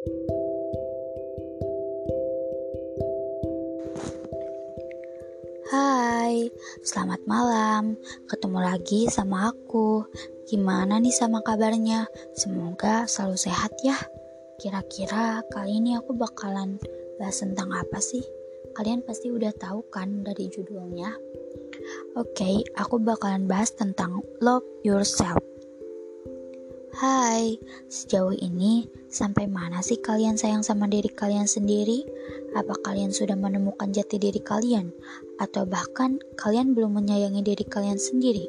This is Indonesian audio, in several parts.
Hai, selamat malam. Ketemu lagi sama aku. Gimana nih sama kabarnya? Semoga selalu sehat ya. Kira-kira kali ini aku bakalan bahas tentang apa sih? Kalian pasti udah tahu kan dari judulnya. Oke, okay, aku bakalan bahas tentang love yourself. Hai, sejauh ini sampai mana sih kalian sayang sama diri kalian sendiri? Apa kalian sudah menemukan jati diri kalian? Atau bahkan kalian belum menyayangi diri kalian sendiri?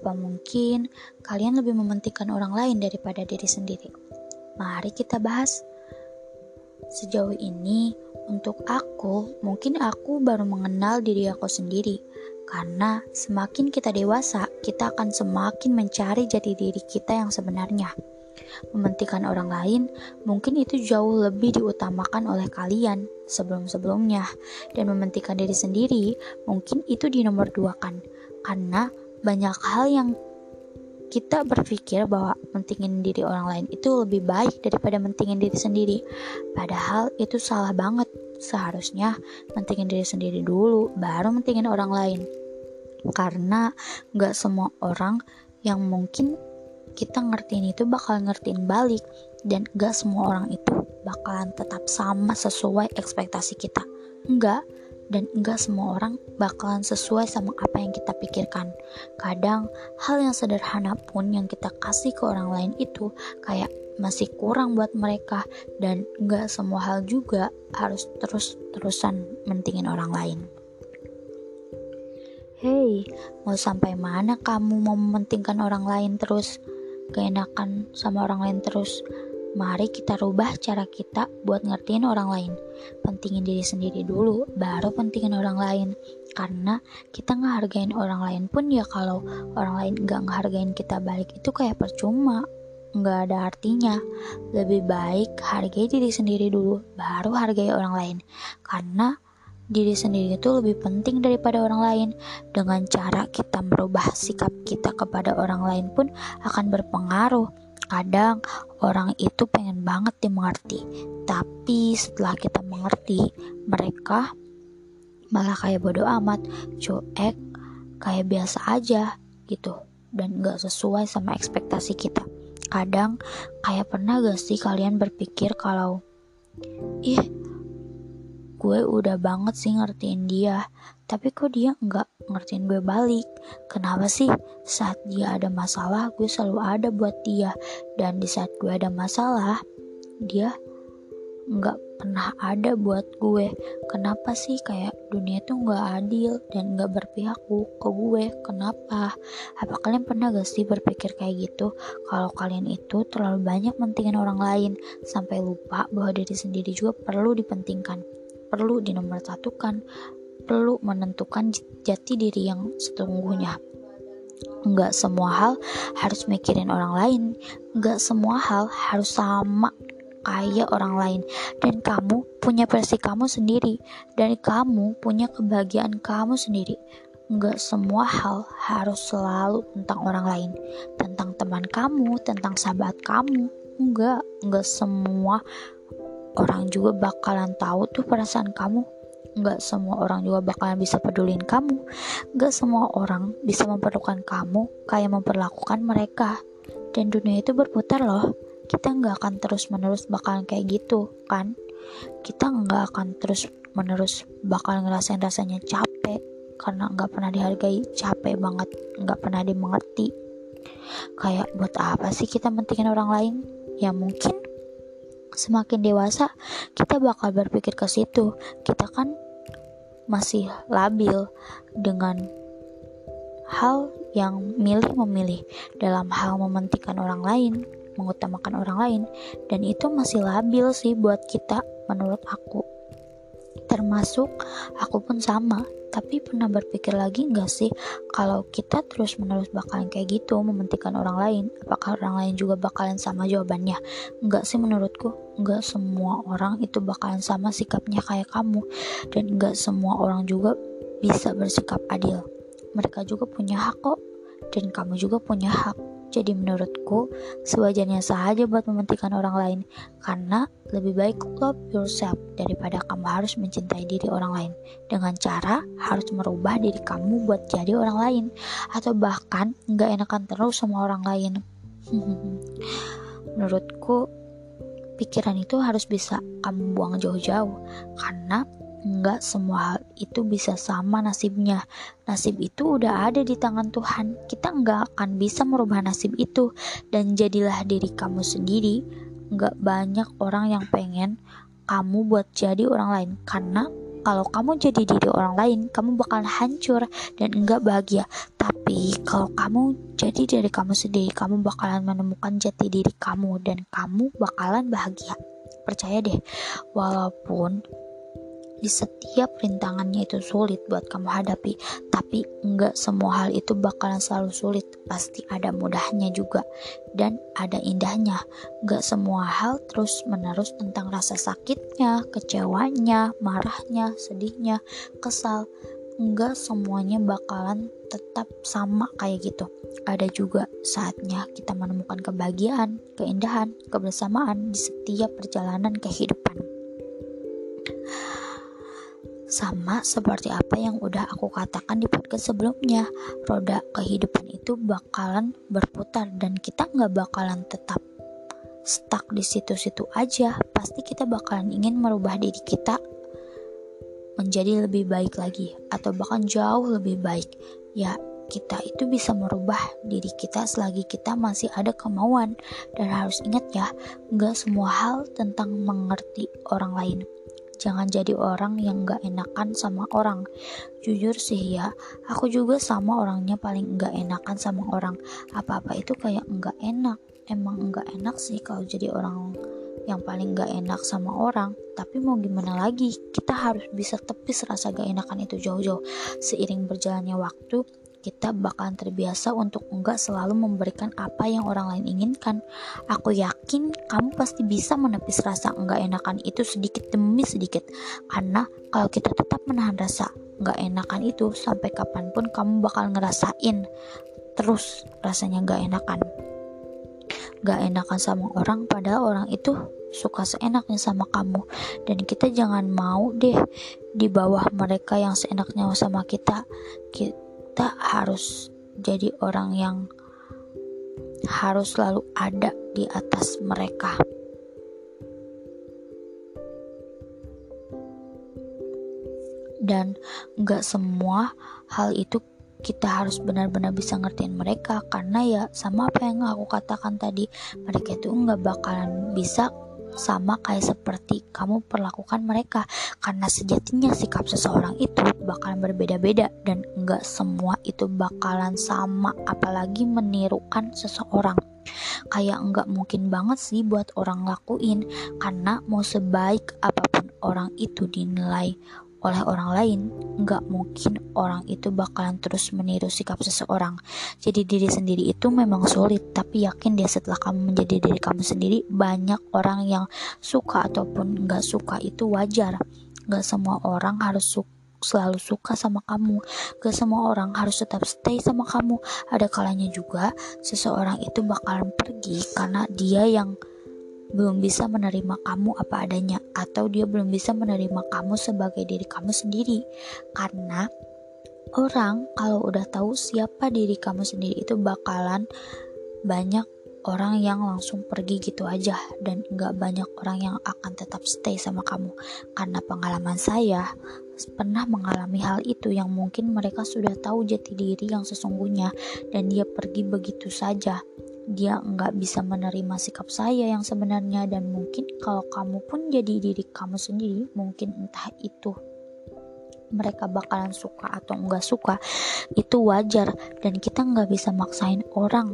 Apa mungkin kalian lebih mementingkan orang lain daripada diri sendiri? Mari kita bahas. Sejauh ini, untuk aku, mungkin aku baru mengenal diri aku sendiri karena semakin kita dewasa, kita akan semakin mencari jati diri kita yang sebenarnya. Mementingkan orang lain mungkin itu jauh lebih diutamakan oleh kalian sebelum-sebelumnya, dan mementingkan diri sendiri mungkin itu di nomor dua kan, karena banyak hal yang kita berpikir bahwa mentingin diri orang lain itu lebih baik daripada mentingin diri sendiri. Padahal itu salah banget seharusnya mentingin diri sendiri dulu baru mentingin orang lain karena gak semua orang yang mungkin kita ngertiin itu bakal ngertiin balik dan gak semua orang itu bakalan tetap sama sesuai ekspektasi kita enggak dan enggak semua orang bakalan sesuai sama apa yang kita pikirkan. Kadang hal yang sederhana pun yang kita kasih ke orang lain itu kayak masih kurang buat mereka dan nggak semua hal juga harus terus-terusan mentingin orang lain. Hei, mau sampai mana kamu mau mementingkan orang lain terus? Keenakan sama orang lain terus? Mari kita rubah cara kita buat ngertiin orang lain. Pentingin diri sendiri dulu, baru pentingin orang lain. Karena kita ngehargain orang lain pun ya kalau orang lain nggak ngehargain kita balik itu kayak percuma nggak ada artinya. Lebih baik hargai diri sendiri dulu, baru hargai orang lain. Karena diri sendiri itu lebih penting daripada orang lain. Dengan cara kita merubah sikap kita kepada orang lain pun akan berpengaruh. Kadang orang itu pengen banget dimengerti, tapi setelah kita mengerti, mereka malah kayak bodoh amat, cuek, kayak biasa aja gitu, dan gak sesuai sama ekspektasi kita. Kadang kayak pernah gak sih kalian berpikir kalau ih gue udah banget sih ngertiin dia tapi kok dia nggak ngertiin gue balik? Kenapa sih saat dia ada masalah gue selalu ada buat dia dan di saat gue ada masalah dia nggak pernah ada buat gue. Kenapa sih kayak dunia tuh nggak adil dan nggak berpihak ke gue? Kenapa? Apa kalian pernah gak sih berpikir kayak gitu? Kalau kalian itu terlalu banyak mentingin orang lain sampai lupa bahwa diri sendiri juga perlu dipentingkan perlu dinomor satukan perlu menentukan jati diri yang setungguhnya Nggak semua hal harus mikirin orang lain Nggak semua hal harus sama kayak orang lain. Dan kamu punya versi kamu sendiri. Dan kamu punya kebahagiaan kamu sendiri. Enggak semua hal harus selalu tentang orang lain. Tentang teman kamu tentang sahabat kamu. Enggak enggak semua orang juga bakalan tahu tuh perasaan kamu. Enggak semua orang juga bakalan bisa pedulin kamu. Enggak semua orang bisa memperlukan kamu kayak memperlakukan mereka. Dan dunia itu berputar loh kita nggak akan terus menerus bakalan kayak gitu kan? Kita nggak akan terus menerus bakal ngerasain rasanya capek karena nggak pernah dihargai capek banget nggak pernah dimengerti. Kayak buat apa sih kita mentingin orang lain? Ya mungkin semakin dewasa kita bakal berpikir ke situ. Kita kan masih labil dengan hal yang milih memilih dalam hal mementingkan orang lain mengutamakan orang lain dan itu masih labil sih buat kita menurut aku. Termasuk aku pun sama tapi pernah berpikir lagi nggak sih kalau kita terus menerus bakalan kayak gitu mementingkan orang lain? Apakah orang lain juga bakalan sama jawabannya? Nggak sih menurutku nggak semua orang itu bakalan sama sikapnya kayak kamu dan nggak semua orang juga bisa bersikap adil. Mereka juga punya hak kok dan kamu juga punya hak Jadi menurutku sewajarnya saja buat mementingkan orang lain. Karena lebih baik love yourself daripada kamu harus mencintai diri orang lain. Dengan cara harus merubah diri kamu buat jadi orang lain. Atau bahkan nggak enakan terus sama orang lain. Menurutku pikiran itu harus bisa kamu buang jauh-jauh. Karena Enggak semua hal itu bisa sama nasibnya. Nasib itu udah ada di tangan Tuhan. Kita enggak akan bisa merubah nasib itu. Dan jadilah diri kamu sendiri. Enggak banyak orang yang pengen kamu buat jadi orang lain. Karena kalau kamu jadi diri orang lain, kamu bakal hancur dan enggak bahagia. Tapi kalau kamu jadi diri kamu sendiri, kamu bakalan menemukan jati diri kamu dan kamu bakalan bahagia. Percaya deh, walaupun di setiap rintangannya itu sulit buat kamu hadapi. Tapi enggak semua hal itu bakalan selalu sulit. Pasti ada mudahnya juga dan ada indahnya. Enggak semua hal terus menerus tentang rasa sakitnya kecewanya marahnya sedihnya kesal. Enggak semuanya bakalan tetap sama kayak gitu. Ada juga saatnya kita menemukan kebahagiaan keindahan kebersamaan di setiap perjalanan kehidupan sama seperti apa yang udah aku katakan di podcast sebelumnya, roda kehidupan itu bakalan berputar dan kita nggak bakalan tetap stuck di situ-situ aja. Pasti kita bakalan ingin merubah diri kita menjadi lebih baik lagi atau bahkan jauh lebih baik. Ya, kita itu bisa merubah diri kita selagi kita masih ada kemauan dan harus ingat ya, nggak semua hal tentang mengerti orang lain jangan jadi orang yang gak enakan sama orang. Jujur sih ya aku juga sama orangnya paling gak enakan sama orang. Apa-apa itu kayak gak enak. Emang gak enak sih kalau jadi orang yang paling gak enak sama orang. Tapi mau gimana lagi? Kita harus bisa tepis rasa gak enakan itu jauh-jauh. Seiring berjalannya waktu kita bakalan terbiasa untuk enggak selalu memberikan apa yang orang lain inginkan. Aku yakin kamu pasti bisa menepis rasa enggak enakan itu sedikit demi sedikit. Karena kalau kita tetap menahan rasa enggak enakan itu sampai kapan pun kamu bakal ngerasain terus rasanya enggak enakan. Gak enakan sama orang padahal orang itu suka seenaknya sama kamu dan kita jangan mau deh di bawah mereka yang seenaknya sama kita kita harus jadi orang yang harus selalu ada di atas mereka. Dan gak semua hal itu kita harus benar-benar bisa ngertiin mereka karena ya sama apa yang aku katakan tadi mereka itu nggak bakalan bisa sama kayak seperti kamu perlakukan mereka. Karena sejatinya sikap seseorang itu bakalan berbeda-beda dan enggak semua itu bakalan sama apalagi menirukan seseorang. Kayak enggak mungkin banget sih buat orang lakuin karena mau sebaik apa pun orang itu dinilai oleh orang lain, nggak mungkin orang itu bakalan terus meniru sikap seseorang. Jadi diri sendiri itu memang sulit, tapi yakin deh setelah kamu menjadi diri kamu sendiri, banyak orang yang suka ataupun nggak suka itu wajar. Nggak semua orang harus suka selalu suka sama kamu. Gak semua orang harus tetap stay sama kamu. Ada kalanya juga seseorang itu bakalan pergi karena dia yang belum bisa menerima kamu apa adanya atau dia belum bisa menerima kamu sebagai diri kamu sendiri. Karena orang kalau udah tahu siapa diri kamu sendiri itu bakalan banyak orang yang langsung pergi gitu aja dan nggak banyak orang yang akan tetap stay sama kamu. Karena pengalaman saya pernah mengalami hal itu yang mungkin mereka sudah tahu jati diri yang sesungguhnya dan dia pergi begitu saja dia nggak bisa menerima sikap saya yang sebenarnya. Dan mungkin kalau kamu pun jadi diri kamu sendiri mungkin entah itu mereka bakalan suka atau nggak suka itu wajar. Dan kita nggak bisa maksain orang.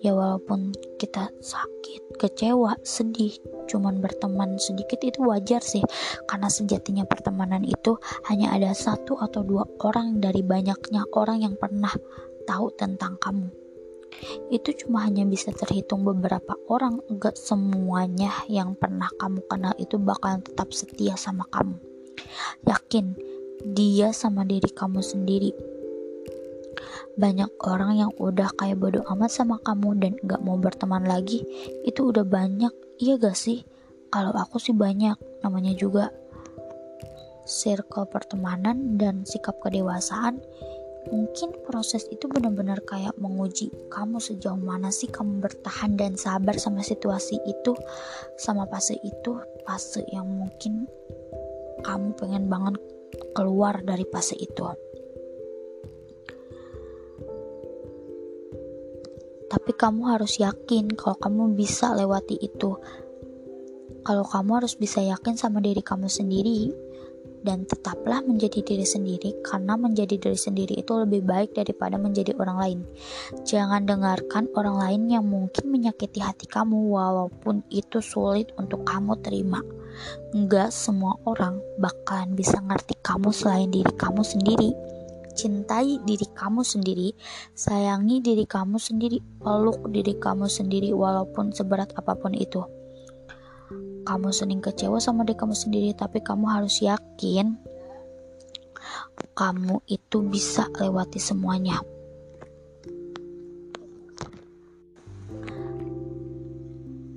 Ya walaupun kita sakit, kecewa, sedih, cuman berteman sedikit itu wajar sih. Karena sejatinya pertemanan itu hanya ada satu atau dua orang dari banyaknya orang yang pernah tahu tentang kamu itu cuma hanya bisa terhitung beberapa orang gak semuanya yang pernah kamu kenal itu bakalan tetap setia sama kamu. Yakin dia sama diri kamu sendiri. Banyak orang yang udah kayak bodoh amat sama kamu dan gak mau berteman lagi itu udah banyak. Iya gak sih? Kalau aku sih banyak namanya juga circle pertemanan dan sikap kedewasaan mungkin proses itu benar-benar kayak menguji kamu sejauh mana sih kamu bertahan dan sabar sama situasi itu sama fase itu fase yang mungkin kamu pengen banget keluar dari fase itu. Tapi kamu harus yakin kalau kamu bisa lewati itu. Kalau kamu harus bisa yakin sama diri kamu sendiri dan tetaplah menjadi diri sendiri karena menjadi diri sendiri itu lebih baik daripada menjadi orang lain. Jangan dengarkan orang lain yang mungkin menyakiti hati kamu walaupun itu sulit untuk kamu terima. Enggak semua orang bakalan bisa ngerti kamu selain diri kamu sendiri. Cintai diri kamu sendiri, sayangi diri kamu sendiri, peluk diri kamu sendiri walaupun seberat apa pun itu kamu sering kecewa sama diri kamu sendiri, tapi kamu harus yakin kamu itu bisa lewati semuanya.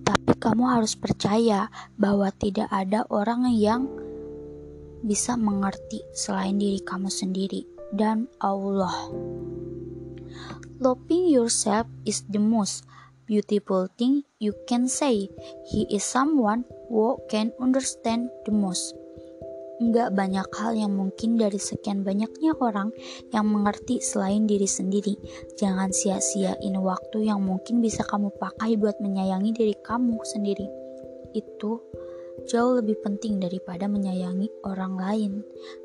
Tapi kamu harus percaya bahwa tidak ada orang yang bisa mengerti selain diri kamu sendiri dan Allah. Loving yourself is the most beautiful thing you can say. He is someone who can understand the most. Enggak banyak hal yang mungkin dari sekian banyaknya orang yang mengerti selain diri sendiri. Jangan sia-siain waktu yang mungkin bisa kamu pakai buat menyayangi diri kamu sendiri. Itu jauh lebih penting daripada menyayangi orang lain.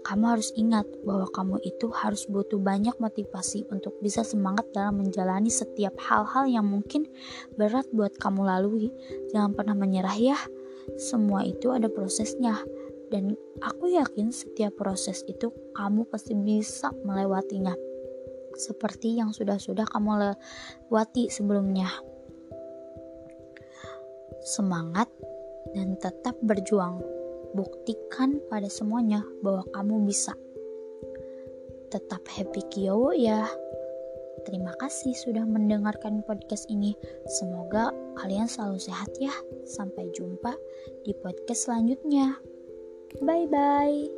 Kamu harus ingat bahwa kamu itu harus butuh banyak motivasi untuk bisa semangat dalam menjalani setiap hal-hal yang mungkin berat buat kamu lalui. Jangan pernah menyerah ya. Semua itu ada prosesnya. Dan aku yakin setiap proses itu kamu pasti bisa melewatinya. Seperti yang sudah-sudah kamu lewati sebelumnya. Semangat dan tetap berjuang. Buktikan pada semuanya bahwa kamu bisa. Tetap happy Kyowo ya. Terima kasih sudah mendengarkan podcast ini. Semoga kalian selalu sehat ya. Sampai jumpa di podcast selanjutnya. Bye bye.